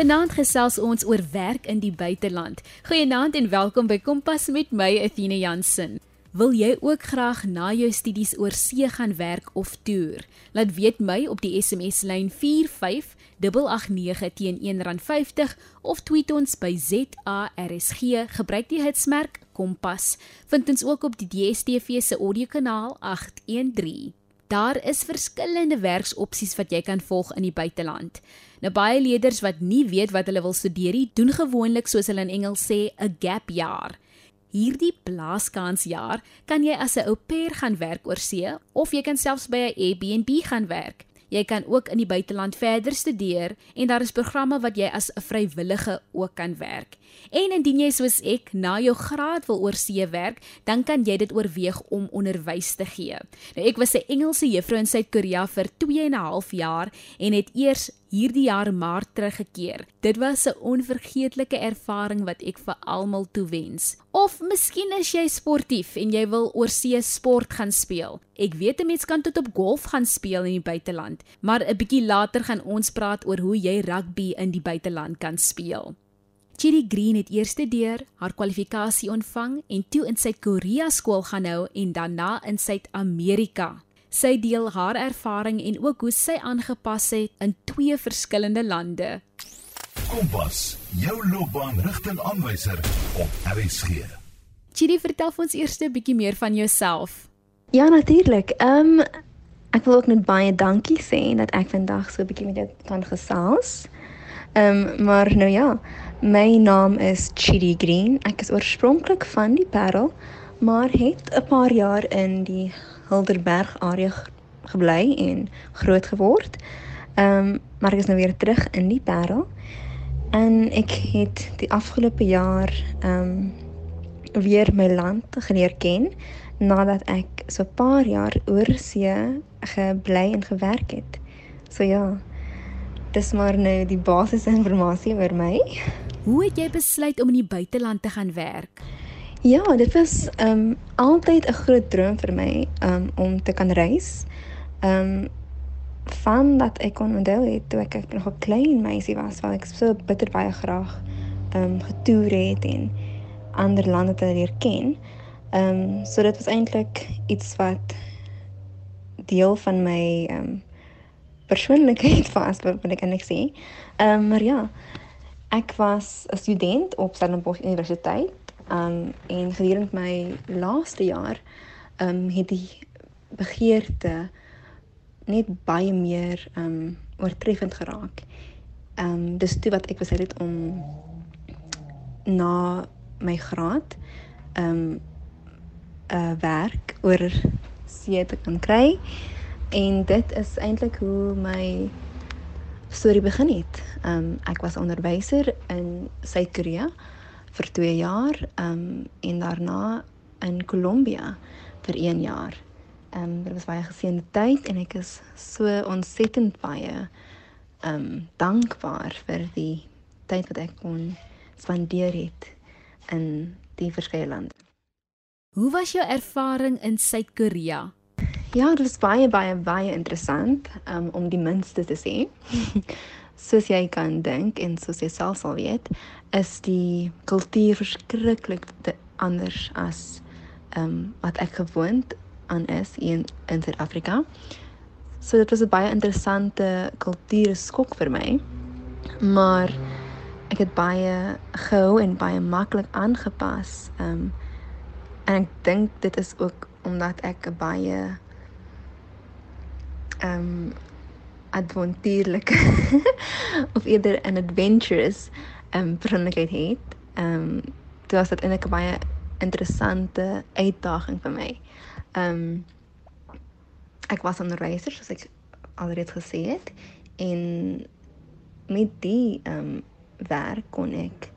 Vanaand gesels ons oor werk in die buiteland. Goeienaand en welkom by Kompas met my Athena Jansen. Wil jy ook graag na jou studies oor see gaan werk of toer? Laat weet my op die SMS lyn 45889 teen R1.50 of tweet ons by ZARSG. Gebruik die hitsmerk Kompas. Vind ons ook op die DSTV se audiokanaal 813. Daar is verskillende werksopsies wat jy kan volg in die buiteland. Nou baie leerders wat nie weet wat hulle wil studeer nie, doen gewoonlik soos hulle in Engels sê 'n gap jaar. Hierdie blaaskansjaar kan jy as 'n au pair gaan werk oor see of jy kan selfs by 'n Airbnb gaan werk. Jy kan ook in die buiteland verder studeer en daar is programme wat jy as 'n vrywillige ook kan werk. En indien jy soos ek na jou graad wil oorsee werk, dan kan jy dit oorweeg om onderwys te gee. Nou ek was 'n Engelse juffrou in Suid-Korea vir 2 en 'n half jaar en het eers hierdie jaar maar teruggekeer. Dit was 'n onvergeetlike ervaring wat ek vir almal toewens. Of miskien is jy sportief en jy wil oorsee sport gaan speel. Ek weet 'n mens kan tot op golf gaan speel in die buiteland, maar 'n bietjie later gaan ons praat oor hoe jy rugby in die buiteland kan speel. Chidi Green het eerste deur haar kwalifikasie ontvang en toe in Suid-Korea skool gaan hou en daarna in Suid-Amerika. Sy deel haar ervaring en ook hoe sy aangepas het in twee verskillende lande. Kompas, jou loopbaanrigtingaanwyser op RSG. Chidi, vertel ons eers 'n bietjie meer van jouself. Ja, natuurlik. Ehm um, ek wil ook net baie dankie sê dat ek vandag so 'n bietjie met jou kan gesels. Ehm um, maar nou ja, My naam is Chidi Green. Ek is oorspronklik van die Parel, maar het 'n paar jaar in die Hilderberg area gebly en groot geword. Ehm um, maar ek is nou weer terug in die Parel. En ek het die afgelope jaar ehm um, weer my land geleer ken nadat ek so 'n paar jaar oor see gebly en gewerk het. So ja, dis maar nou die basiese inligting oor my. Hoe het jy besluit om in die buiteland te gaan werk? Ja, dit was ehm um, altyd 'n groot droom vir my um, om te kan reis. Ehm um, van dat ek kon onthou het toe ek nog 'n klein meisie was, waar ek so bitter baie graag ehm um, getoer het en ander lande te leer ken. Ehm um, so dit was eintlik iets wat deel van my ehm um, persoonlikheid was, wat ek ek sê. Ehm um, maar ja, Ek was 'n student op Stellenbosch Universiteit. Um en gedurende my laaste jaar um het die begeerte net baie meer um oortreffend geraak. Um dis toe wat ek besluit het om na my graad um 'n uh, werk oor see te kan kry. En dit is eintlik hoe my storie begin het. Um ek was onderwyser in Suid-Korea vir 2 jaar um en daarna in Kolombia vir 1 jaar. Um dit was baie geseënde tyd en ek is so ontsettend baie um dankbaar vir die tyd wat ek kon spandeer het in die verskeie lande. Hoe was jou ervaring in Suid-Korea? Ja, dit was baie baie baie interessant um, om die minste te sê. soos jy kan dink en soos jy self sal weet, is die kultuur verskriklik anders as ehm um, wat ek gewoond aan is in in Suid-Afrika. So dit was 'n baie interessante kultuurskok vir my. Maar ek het baie gehou en baie maklik aangepas. Ehm um, en ek dink dit is ook omdat ek 'n baie um avontuurlike of eerder 'n adventurous um persoonlikheid het. Um dit was dit eintlik 'n baie interessante uitdaging vir my. Um ek was onderwyser soos ek alreeds gesê het en met die um werk kon ek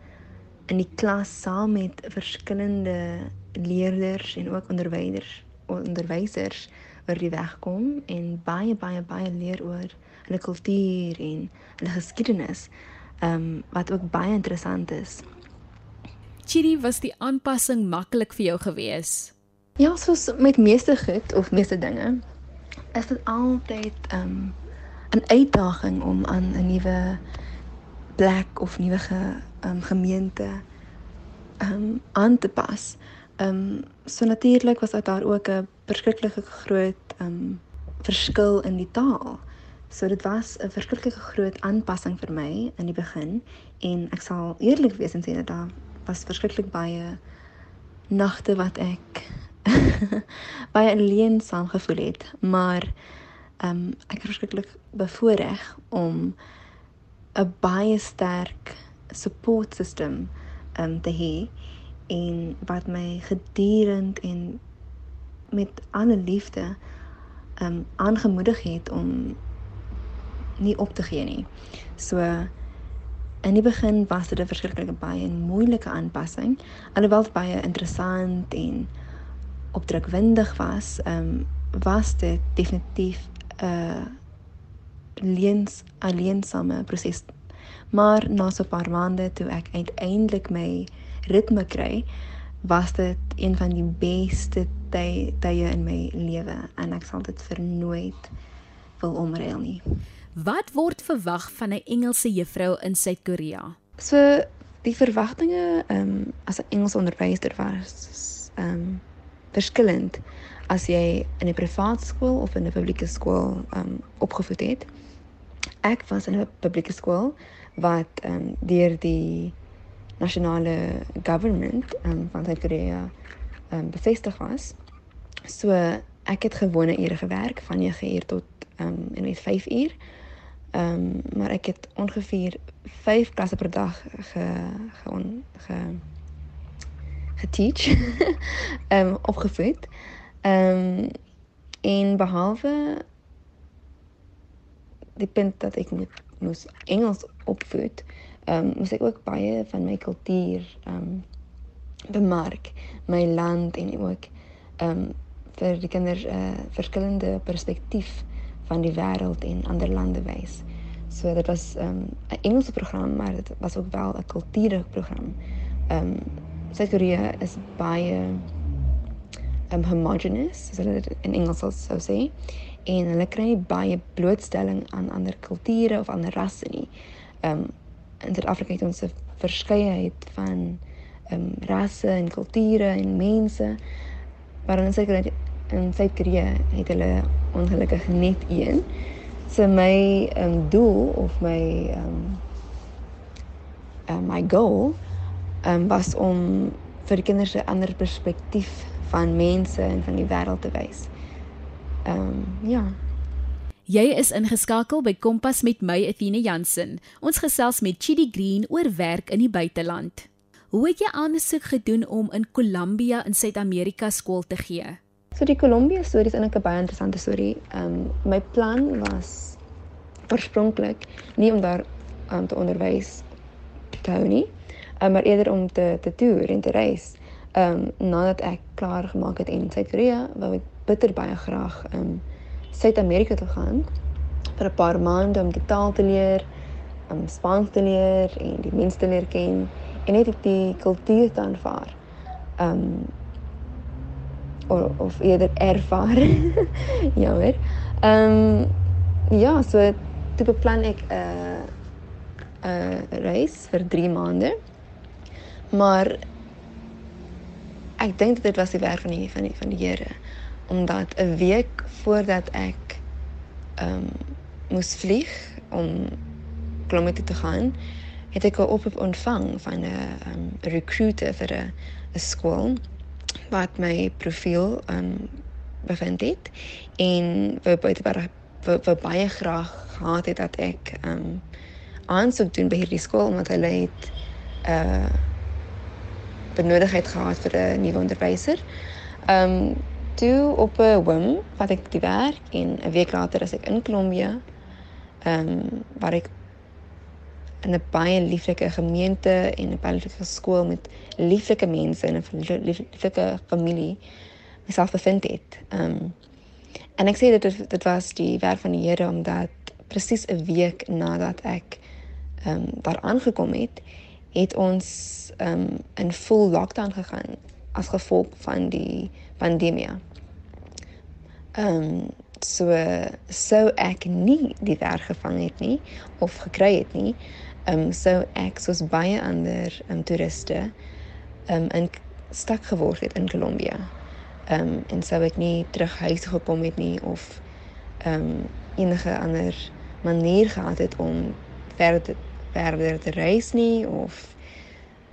in die klas saam met verskillende leerders en ook onderwysers onderwysers oor die weg kom en baie baie baie leer oor hulle kultuur en hulle geskiedenis. Ehm um, wat ook baie interessant is. Chiri, was die aanpassing maklik vir jou gewees? Ja, soos met meeste goed of meeste dinge is dit altyd ehm um, 'n uitdaging om aan 'n nuwe plek of nuwe ge, um, gemeente um, aan te pas. Um, so natuurlik was daar ook 'n verskriklike groot um, verskil in die taal. So dit was 'n verskriklike groot aanpassing vir my in die begin. En ek sal eerlik wees en sê dat daar was verskriklik baie nagte wat ek baie alleen saam gevoel het, maar ehm um, ek is verskriklik bevoordeel om 'n baie sterk support system ehm um, te hê en wat my gedurend en met alle liefde ehm um, aangemoedig het om nie op te gee nie. So in die begin was dit 'n verskriklike baie en moeilike aanpassing, alhoewel dit baie interessant en opdrukwendig was, ehm um, was dit definitief 'n uh, leens alleensame proses. Maar na so 'n paar maande toe ek uiteindelik my ritme kry, was dit een van die beste tye tye in my lewe en ek sal dit vir nooit wil omruil nie. Wat word verwag van 'n Engelse juffrou in Suid-Korea? So die verwagtinge ehm um, as 'n Engels onderwyser was ehm um, verskillend as jy in 'n privaat skool of in 'n publieke skool um opgevoed het. Ek was in 'n publieke skool wat um deur die nasionale government um van Suid-Korea um bevestig was. So ek het gewone ure gewerk van 9 uur tot um en net 5 uur. Um maar ek het ongeveer 5 klasse per dag ge ge, ge geteach ehm um, opgevoed. Ehm um, en behalwe die punt dat ek moet moes Engels opvoed, ehm um, moes ek ook baie van my kultuur ehm um, bemark, my land en ook ehm um, vir die kinders 'n uh, verskillende perspektief van die wêreld en ander lande wys. So dit was ehm, 'n um, Engelse program, maar dit was ook wel 'n kulturele program. Ehm um, Suid-Korea is baie um homogeneous, as hulle dit in Engels sou sê, en hulle kry nie baie blootstelling aan ander kulture of ander rasse nie. Um in Suid-Afrika het ons 'n verskeidenheid van um rasse en kulture en mense, maar in Suid-Korea in Suid-Korea het hulle ongelukkig net een. So my um doel of my um uh, my goal um, was om vir die kinders 'n ander perspektief van mense en van die wêreld te wys. Um, ja. Jy is ingeskakel by Kompas met my Athena Jansen. Ons gesels met Chidi Green oor werk in die buiteland. Hoe het jy aansoek gedoen om in Columbia in Suid-Amerika skool te gee? So die Columbia storie is eintlik 'n baie interessante storie. Ehm um, my plan was oorspronklik nie om daar aan um, te onderwys te hou nie um, maar eerder om te te toer en te reis. Ehm um, nadat ek klaar gemaak het in Suid-Korea, wou ek bitter baie graag ehm um, Suid-Amerika toe gaan vir 'n paar maande om die taal te leer, om um, Spaans te leer en die mense te leer ken en net die kultuur te aanvaar. Ehm um, of, of eerder ervaar. Jammer. Ehm um, ja, so toe beplan ek 'n uh, 'n uh, reis vir 3 maande. Maar ek dink dit was die werk van die van die van die Here omdat 'n week voordat ek ehm um, moes vlieg om kilometer te gaan, het ek 'n oproep ontvang van 'n um, recruiter vir 'n skool wat my profiel ehm um, bevind het en wou baie wou baie graag gehad het dat ek ehm um, aansoek doen by hierdie skool omdat hulle het 'n uh, benodigheid gehad vir 'n nuwe onderwyser. Um toe op 'n whim wat ek die werk en 'n week later as ek in Kolombia um waar ek in 'n baie lieflike gemeente en 'n baie lieflike skool met lieflike mense en 'n lieflike familie myself bevind het. Um en ek sê dit dit was die werk van die Here omdat presies 'n week nadat ek um daar aangekom het, het ons um in full lockdown gegaan as gevolg van die pandemie. Um so sou ek nie die werk gevang het nie of gekry het nie, Ehm um, so ek soos baie ander ehm um, toeriste ehm um, in stak geword het in Kolumbia. Ehm um, en sou ek nie terug huis gekom het nie of ehm um, enige ander manier gehad het om verder verder te reis nie of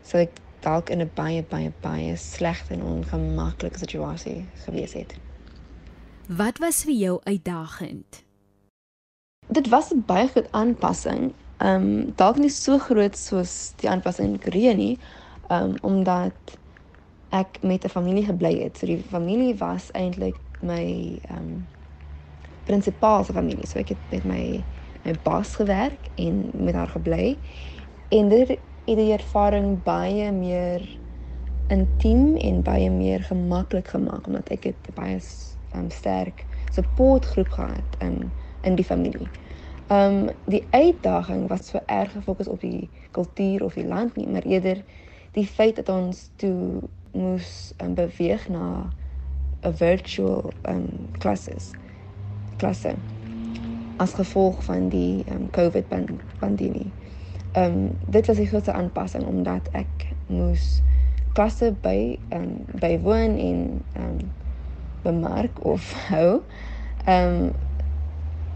sou ek dalk in 'n baie baie baie slegte en ongemaklike situasie gewees het. Wat was vir jou uitdagend? Dit was 'n baie groot aanpassing. Ehm um, dalk nie so groot soos die aanpassing in Korea nie, ehm um, omdat ek met 'n familie gebly het. So die familie was eintlik my ehm um, prinsipaal se familie. So ek het met my my baas gewerk en met haar gebly. En dit het die ervaring baie meer intiem en baie meer gemaklik gemaak omdat ek het baie um, sterk supportgroep gehad in in die familie. Um die uitdaging was so erg gefokus op die kultuur of die land nie, maar eerder die feit dat ons toe moes um, beweeg na 'n virtual um classes klasse as gevolg van die um, COVID pandemie. Um dit was 'n groot aanpassing omdat ek moes klasse by um bywoon en um bemark of hou um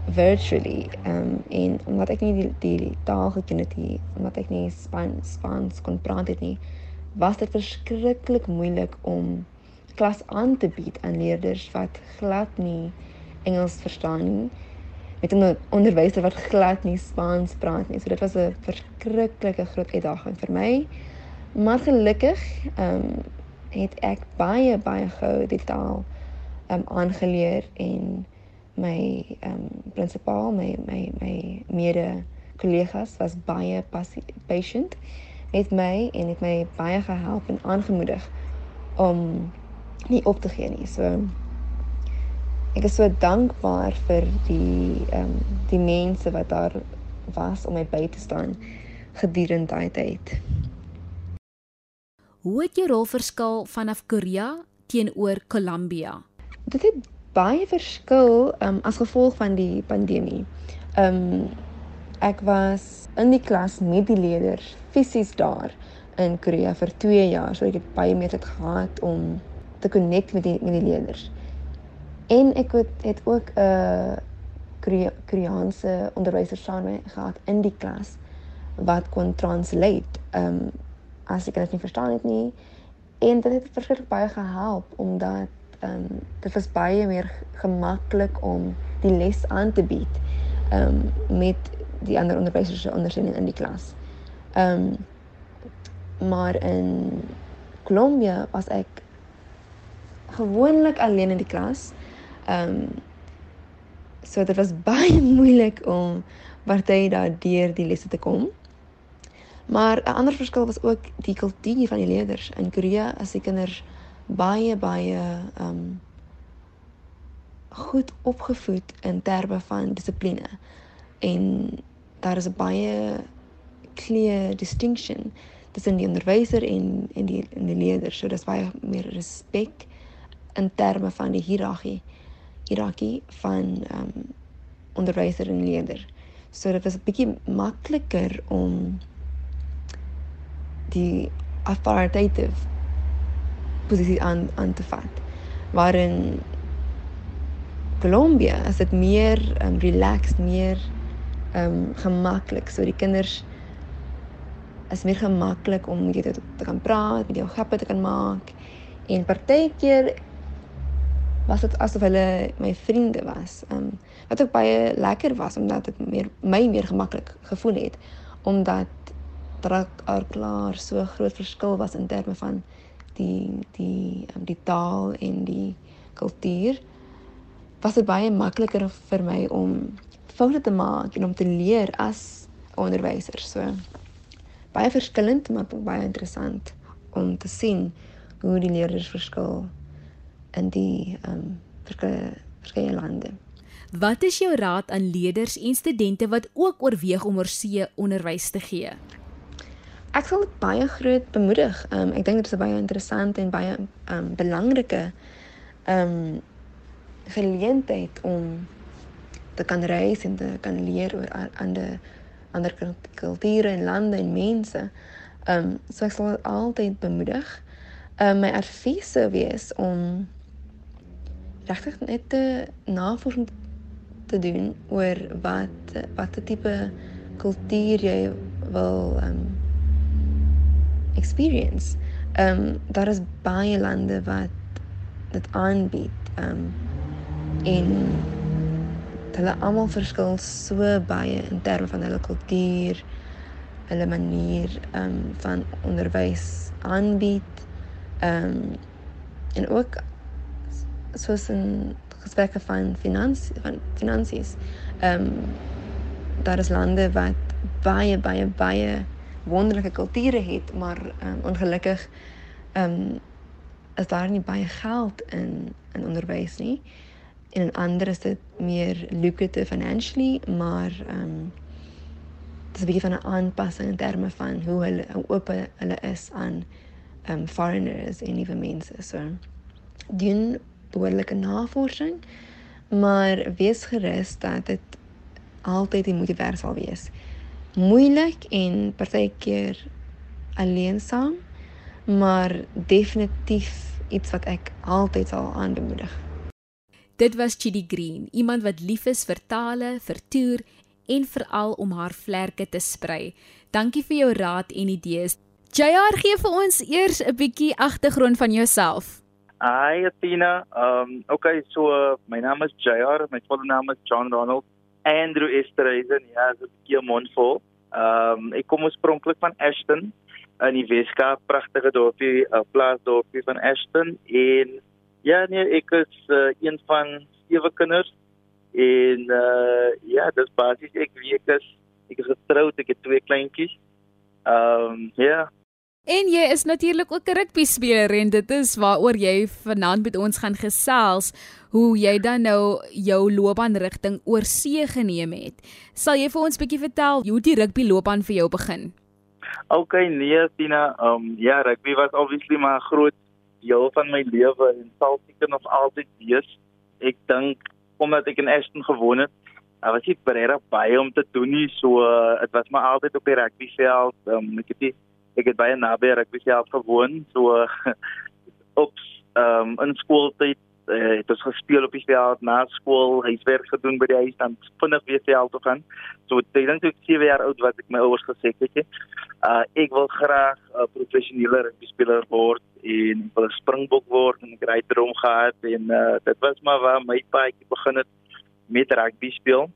virtually um en omdat ek nie die, die, taal geken het nie, omdat ek nie Spaans Spaans kon praat het nie, was dit verskriklik moeilik om klas aan te bied aan leerders wat glad nie Engels verstaan nie met 'n onderwyser wat glad nie Spaans praat nie. So dit was 'n verskriklike groot uitdaging vir my. Maar gelukkig ehm um, het ek baie baie gou die taal ehm um, aangeleer en my ehm um, prinsipaal, my my my mede kollegas was baie patient met my en het my baie gehelp en aangemoedig om nie op te gee nie. So ek is so dankbaar vir die ehm um, die mense wat daar was om my by te staan gedurende daai tyd. Hoe het jou rol verskil vanaf Korea teenoor Kolumbia? Dit het baie verskil um, as gevolg van die pandemie. Um, ek was in die klas met die leerders fisies daar in Korea vir 2 jaar, so ek het baie meer tyd gehad om te connect met die met die leerders. En ek het, het ook 'n uh, Koreaanse onderwyser saam gehad in die klas wat kon translate. Um, as ek dit nie verstaan het nie. En dit het verskriklik baie gehelp omdat ehm um, dit was baie meer gemaklik om die les aan te bied ehm um, met die ander onderwysers se ondersteuning in die klas. Ehm um, maar in Kolumbia was ek gewoonlik alleen in die klas. Ehm um, so dit was baie moeilik om party daar deur die lesse te kom. Maar 'n ander verskil was ook die kultuur van die leerders. In Korea is die kinders baie baie um, goed opgevoed in terme van dissipline. En daar is 'n baie clear distinction tussen die onderwyser en en die en die leerders. So dis baie meer respek in terme van die hiërargie hiërargie van ehm um, onderwyser en leerder. So dit was 'n bietjie makliker om die authoritative posisie aan aan te vat. Waarin Colombia is dit meer um, relaxed, meer um, gemaklik. So die kinders is meer gemaklik om met jou te, te kan praat, met jou grappe te kan maak. En partykeer was dit asof hulle my vriende was. Um wat ook baie lekker was omdat dit meer my meer gemaklik gevoel het omdat daar al klaar so groot verskil was in terme van die die um, die taal en die kultuur was dit baie makliker vir my om foute te maak en om te leer as onderwyser. So baie verskillend maar baie interessant om te sien hoe die leerders verskil in die ehm um, verskeie verskeie lande. Wat is jou raad aan leerders en studente wat ook oorweeg om oorsee onderwys te gee? Ek sal baie groot bemoedig. Um, ek dink dit is 'n baie interessante en baie um, belangrike um, geleentheid om te kan reis en te kan leer oor ander ander kulture en lande en mense. Um, so ek sal altyd bemoedig. Um, my advies sou wees om regtig net te navorsing te doen oor wat watter tipe kultuur jy wil um, experience. Ehm um, daar is baie lande wat dit aanbied. Ehm um, en hulle almal verskil so baie in terme van hulle kultuur, hulle manier ehm um, van onderwys aanbied. Ehm um, en ook soos 'n gesprekke van finansie van finansies. Ehm um, daar is lande wat baie baie baie wonderlike kulture het, maar um, ongelukkig ehm um, is daar nie baie geld in in onderwys nie. En in ander is dit meer lucrative financially, maar ehm um, dit is 'n bietjie van 'n aanpassing in terme van hoe hulle hoe oop hulle is aan ehm um, foreigners en nuwe mense. So doen behoorlike navorsing, maar wees gerus dat dit altyd die moeite werd sal wees moeilik en partykeer alleensaam, maar definitief iets wat ek altyd sal aanbemoedig. Dit was Chidi Green, iemand wat lief is vir tale, vir toer en veral om haar vlerke te sprei. Dankie vir jou raad en idees. JR gee vir ons eers 'n bietjie agtergrond van jouself. Hi Athena. Ehm um, okay, so uh, my naam is JR, my volle naam is John Ronald Andrew Esterhazen, ja, so 'n bietjie mondvol. Ehm um, ek kom oorspronklik van Ashton in die Weskaap, pragtige dorpie, 'n uh, plaasdorpie van Ashton en ja, nee, ek is uh, een van sewe kinders en uh, ja, dis basies ek wie ek is. Ek is getroud, ek het twee kleintjies. Ehm um, ja, En jy is natuurlik ook 'n rugby speler en dit is waaroor jy vanaand met ons gaan gesels hoe jy dan nou jou loopbaanrigting oor see geneem het. Sal jy vir ons bietjie vertel hoe die rugby loopbaan vir jou begin? OK, nee, Tina, um ja, rugby was obviously maar 'n groot deel van my lewe en sal seker nog altyd wees. Ek dink omdat ek in Ashton gewoon het, Daar was nie baie baie om te doen nie, so dit uh, was maar altyd op die rugbyveld. Um, ek het die ek het baie naby rugby self gewoon so op ehm um, in skooltyd uh, het ons gespeel op die veld na skool huiswerk gedoen by die huis dan vinnig weer veld toe gaan. So ek dink ek 7 jaar oud wat ek my ouers gesê het jy uh, ek wil graag 'n uh, professionele rugby speler word en wil 'n springbok word en ek het daai droom gehad en uh, dit was maar waar my paadjie begin het met rugby speel.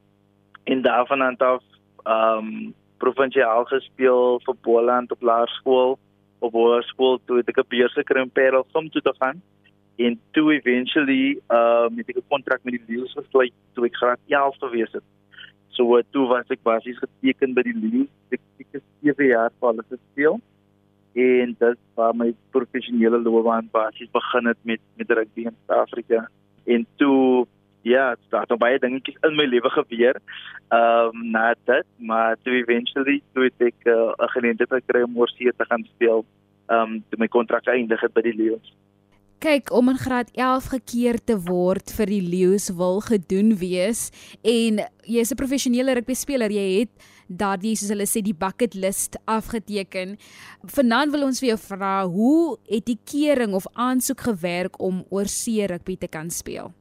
En daarvan aan af ehm um, provinsiaal gespeel vir Boland op laerskool op hoërskool toe ek 'n beurs gekry in Parel om toe te gaan en toe eventually uh met 'n kontrak met die Lions gesluit toe ek graad 11 gewees het. So toe was ek basies geteken by die Lions. Ek het 7 jaar vir hulle gespeel en dit was my professionele loopbaan basies begin het met met rugby in Suid-Afrika. En toe ja, daar het baie dingetjies in my lewe gebeur. Ehm um, na dit, maar toe eventually toe het ek uh, 'n uh, geleentheid gekry om oor see te gaan speel. Ehm um, toe my kontrak eindig het by die Lions. Kyk, om in graad 11 gekeer te word vir die Lions wil gedoen wees en jy is 'n professionele rugby speler, jy het daardie soos hulle sê die bucket list afgeteken. Vanaand wil ons vir jou vra, hoe het die kering of aansoek gewerk om oor see rugby te kan speel?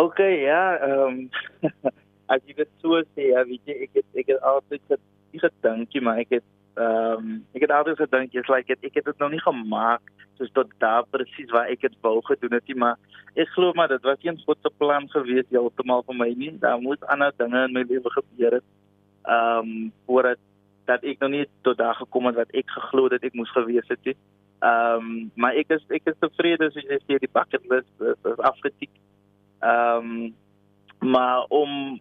Okay, ja, ehm um, as jy dit so sê, ja, weet jy, ek het ek het altyd gedink, maar ek het ehm um, ek het altyd gedink jy's like it, ek het dit nog nie gemaak soos tot daar presies waar ek dit wou gedoen het nie, maar ek glo maar dit was eens God se plan gewees heeltemal vir my nie. Daar moes ander dinge in my lewe gebeur het. Ehm um, voordat dat ek nog nie tot daar gekom het wat ek geglo het ek moes gewees het nie. Ehm um, maar ek is ek is tevrede as jy sê die bucket list is, is afgetik. Ehm um, maar om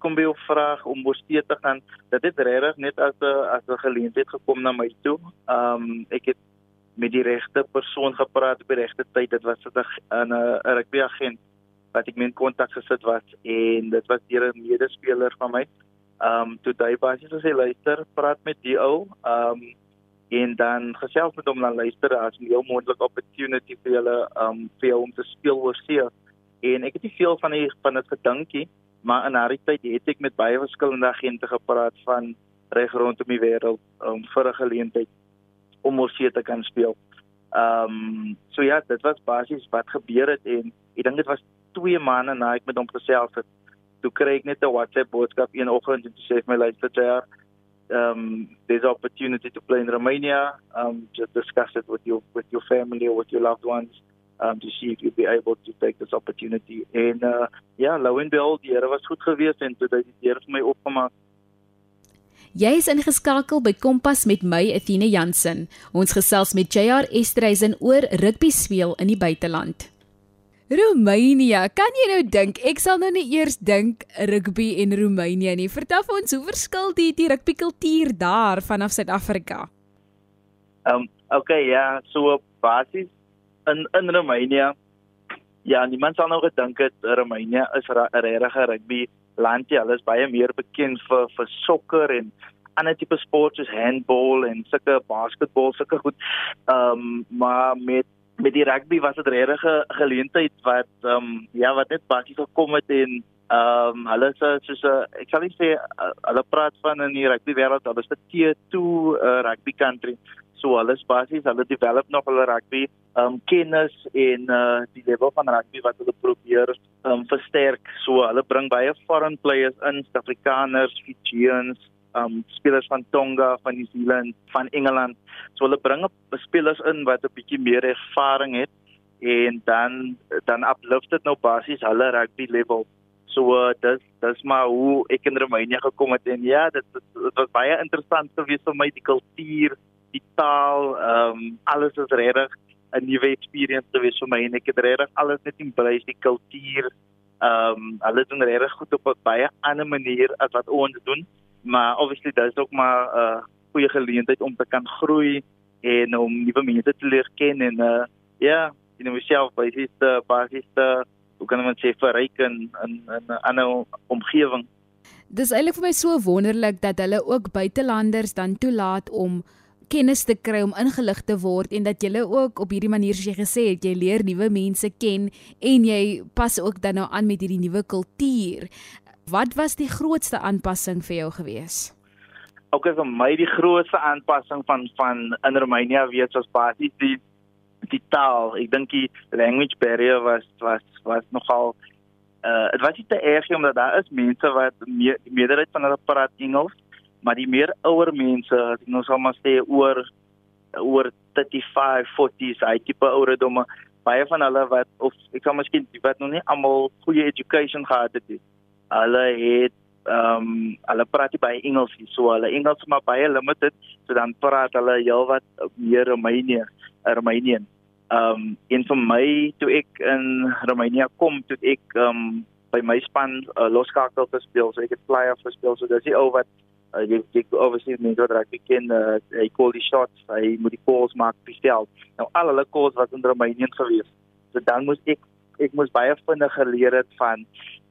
kom by jou vraag om oorsee te gaan, dit het regtig net as 'n as 'n geleentheid gekom na my toe. Ehm um, ek het met die regte persoon gepraat op die regte tyd. Dit was 'n 'n rugby agent wat ek met kontak gesit was en dit was deur 'n medespeler van my. Ehm um, toe daai basies as hy luister, praat met die ou. Ehm um, en dan gesels met hom dan luister as 'n heel moontlike opportunity vir julle ehm um, vir jou om te speel oorsee en ek het nie veel van die van dit gedinkie maar in daardie tyd het ek met baie verskillende agente gepraat van reg rondom die wêreld um, vir 'n geleentheid om oorsee te kan speel. Ehm um, so ja, dit was basies wat gebeur het en ek dink dit was 2 maande na ek met hom gesels het. Toe kry ek net 'n WhatsApp boodskap een oggend en toe sê my luister jy um there's opportunity to play in Romania um just discuss it with your with your family or with your loved ones um to see if you'll be able to take this opportunity and uh ja yeah, lo and behold die Here was goed geweest en toe het die Here vir my opgemaak Jy is ingeskakel by Kompas met my Athena Jansen. Ons gesels met JR Estreisen oor rugby speel in die buiteland. Roemenië, kan jy nou dink? Ek sal nou net eers dink rugby en Roemenië nie. Vertel vir ons hoe verskil die die rugby kultuur daar vanaf Suid-Afrika? Ehm um, okay, ja, so basies in in Roemenië. Ja, niemand sal nou gedink het Roemenië is 'n regte rugby land. Hulle is baie meer bekend vir vir sokker en ander tipe sport soos handball en sulke basketbal, sulke goed. Ehm um, maar met met die rugby was dit regtig 'n geleentheid wat ehm um, ja wat net basies gekom het en ehm um, hulle sê soos 'n ek sal nie sê uh, hulle praat van in die rugby wêreld hulle is 'n tier 2 uh, rugby country so hulle is basies hulle develop nog hulle rugby um, kennis en uh, die level van rugby wat hulle probeer um, versterk so hulle bring baie foreign players in Suid-Afrikaners Fijians um spelers van Tonga, van New Zealand, van Engeland. So hulle bring op spelers in wat 'n bietjie meer ervaring het en dan dan uplift dit nou basies hulle rugby level. So uh, dis dis maar hoe ek in Roemenië gekom het en ja, dit dit was baie interessant geweest vir my die kultuur, die taal, um alles is regtig 'n nuwe experience vir my en ek het regtig alles net embrace die kultuur. Um hulle doen regtig goed op 'n baie ander manier as wat ons doen maar obviously dit is ook maar 'n uh, goeie geleentheid om te kan groei en om nuwe mense te leer ken en uh ja, in myself basies te basies te hoe kan mens sê verryk in in 'n ander omgewing. Dis eintlik vir my so wonderlik dat hulle ook buitelanders dan toelaat om kennis te kry om ingelig te word en dat jy ook op hierdie manier soos jy gesê het jy leer nuwe mense ken en jy pas ook dan nou aan met hierdie nuwe kultuur. Wat was die grootste aanpassing vir jou gewees? Ook okay, vir my die grootste aanpassing van van in Roemenië weet ons basies die die taal. Ek dink die language barrier was was was nogal uh dit was nie te erg omdat daar is mense wat die meerderheid van hulle praat Engels, maar die meer ouer mense, as ek nou sou maar sê oor oor 35, 40s, hy tipe ouderdomme, baie van hulle wat of ek kan miskien wat nog nie almal goeie education gehad het nie. Hulle het ehm um, hulle praat baie Engels hier so hulle Engels maar baie limited. So dan praat hulle heelwat meer Roemenië Roemenian ehm um, en vir my toe ek in Roemenië kom toe ek ehm um, by my span uh, loskakel gespeel so ek het flyer gespeel so dis ou wat uh, jy ek obviously so dat ek ken uh, hy call die shots hy moet die calls maak bestel nou al hulle calls was in Roemenië gewees so dan moes ek ek moes baie vinnig geleer het van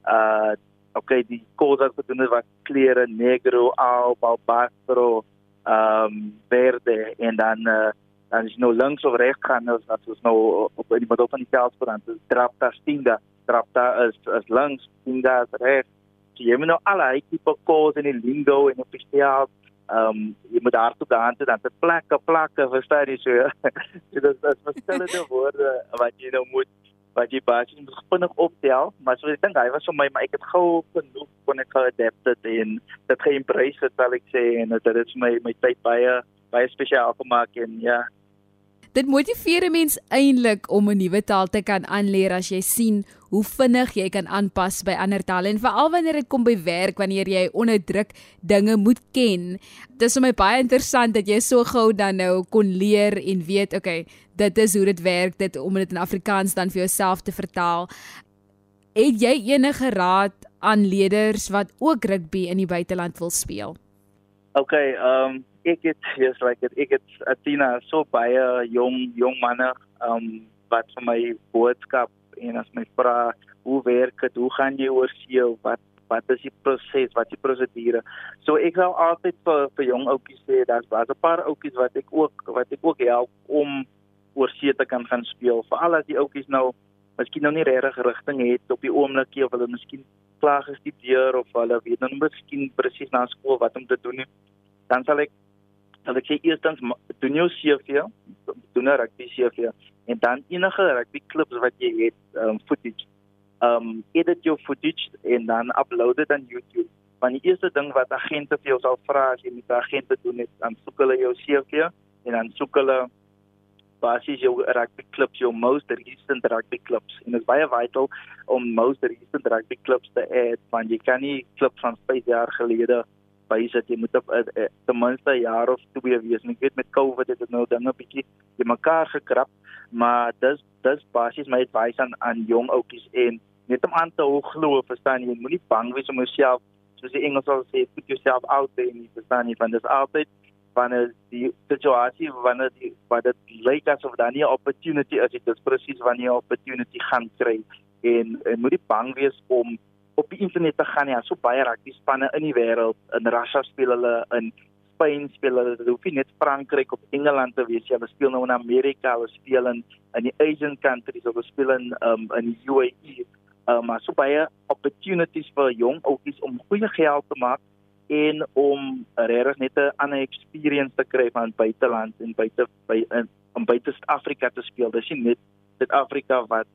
uh okay die kos wat gedoen het was klere negro al albastro ehm um, verde en dan uh, dan is nou links of regs gaan as as ons nou op die middel van die veld staan dus drapta stinga drapta is is links stinga is regs so jy moet nou al die tipe kos in die lingo en op die veld ehm um, jy moet daar toe gaan toe dan te plekke plekke verstaan jy so so dit is verskillende woorde wat jy nou moet wat jy basies moet vinnig optel, maar so ek dink hy was vir my, maar ek het gou genoeg kon ek geadapt het en dit geëmbrace het wat ek sê en dit het my my tyd baie baie spesiaal gemaak en ja. Dit motiveer 'n mens eintlik om 'n nuwe taal te kan aanleer as jy sien hoe vinnig jy kan aanpas by ander tale en veral wanneer dit kom by werk wanneer jy onder druk dinge moet ken. Dit is vir my baie interessant dat jy so gou dan nou kon leer en weet, okay, dit is hoe dit werk, dit om dit in Afrikaans dan vir jouself te vertaal. Het jy enige raad aan leerders wat ook rugby in die buiteland wil speel? Okay, ehm um ek het yes like it, ek het Athena so baie jong jong manne um wat vir my boodskap en as my vra hoe werk dit? Hoe gaan jy oor see? Wat wat is die proses? Wat die prosedure? So ek sal altyd vir vir jong ouetjies sê daar's daar's 'n paar ouetjies wat ek ook wat ek ook help om oor see te kan gaan speel. Veral as die ouetjies nou miskien nou nie regtig rigting het op die oomblik of hulle miskien klaar gestudeer of hulle weet nou miskien presies na skool wat om te doen nie dan sal ek sal ek sê eerstens doen jou CV, doen 'n rugby CV en dan enige rugby klubs wat jy het, um, footage. Um edit jou footage en dan upload dit aan YouTube. Want die eerste ding wat agente vir jou sal vra as jy met 'n agent doen is dan soek hulle jou CV en dan soek hulle basies jou rugby clubs, jou most recent rugby clubs. En dit is baie vital om most recent rugby clubs te add want jy kan nie klubs van 5 jaar gelede bysit jy moet op uh, uh, ten minste 'n jaar of twee wees. Ek weet met COVID het dit nou dinge bietjie te mekaar gekrap, maar dis dis basies my advice aan aan jong ouetjies en net om aan te hou glo, verstaan jy, moenie bang wees om jouself soos die Engels sal sê, put yourself out there nie, verstaan jy, want dit is altyd wanneer die situasie wanneer die wat dit lyk asof daar nie 'n opportunity is, dit is presies wanneer jy 'n opportunity gaan kry. En, en moenie bang wees om op die internet te gaan ja, so baie rugby spanne in die wêreld. In Russia speel hulle in Spanje speel hulle, dit hoef nie net Frankryk of Engeland te wees, ja, hulle speel nou in Amerika, hulle speel in in die Asian countries, hulle speel in um in die UAE. Um maar so baie opportunities vir jong ouetjies om goeie geld te maak en om regtig net 'n ander experience te kry van buiteland en buite by in om buite Suid-Afrika te speel. Dis nie net Suid-Afrika wat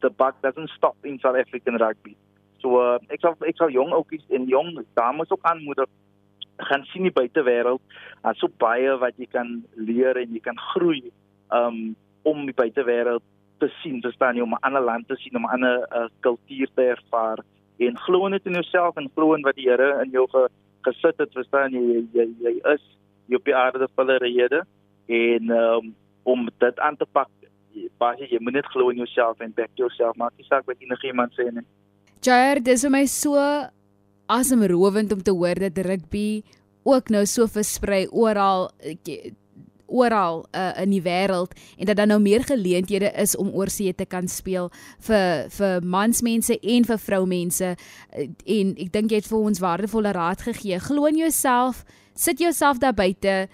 the buck doesn't stop in South African rugby. So uh, ek sal ek sal jong ouetjies en jong dames ook aanmoedig. Gaan sien die buitewêreld. Daar's so baie wat jy kan leer en jy kan groei um om die buitewêreld te sien, verstaan jy om 'n ander land te sien, om 'n ander uh, kultuur te ervaar. En glo net in jouself en glo in wat die Here in jou ge, gesit het, verstaan jy jy jy is jy op die aarde vir 'n rede. En um om dit aan te pak basies jy moet net glo in jouself en back yourself. Maak nie saak wat enigiemand sê nie Jair, dis vir my so asemrowend om te hoor dat rugby ook nou so versprei oral oral uh, in die wêreld en dat daar nou meer geleenthede is om oorsee te kan speel vir vir mansmense en vir vroumense en ek dink jy het vir ons waardevolle raad gegee. Glo in jouself, sit jouself daar buite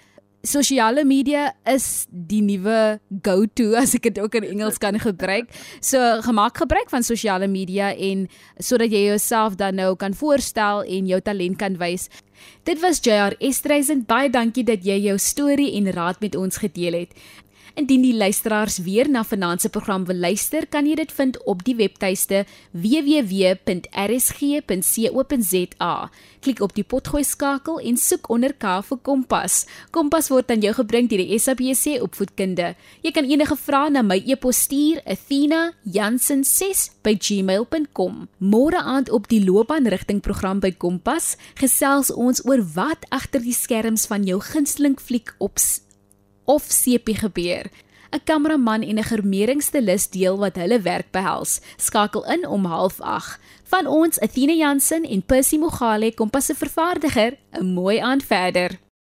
sosiale media is die nuwe go-to as ek dit ook in Engels kan gebruik. So gemaak gebruik van sosiale media en sodat jy jouself dan nou kan voorstel en jou talent kan wys. Dit was JR Estreisen. Baie dankie dat jy jou storie en raad met ons gedeel het. Indien die luisteraars weer na vanaand se program wil luister, kan jy dit vind op die webtuiste www.rsg.co.za. Klik op die potgooi skakel en soek onder K vir Kompas. Kompas word aan jou gebring deur die SABC Opvoedkunde. Jy kan enige vrae na my e-pos stuur, athena.jansen6@gmail.com. Môre aand op die loopbaanrigting program by Kompas gesels ons oor wat agter die skerms van jou gunsteling fliek op of sepie gebeur. 'n Kameraman en 'n germeringsstilis deel wat hulle werk behels. Skakel in om 08:30. Van ons Athena Jansen en Percy Mogale kom pas se vervaardiger. 'n Mooi aand verder.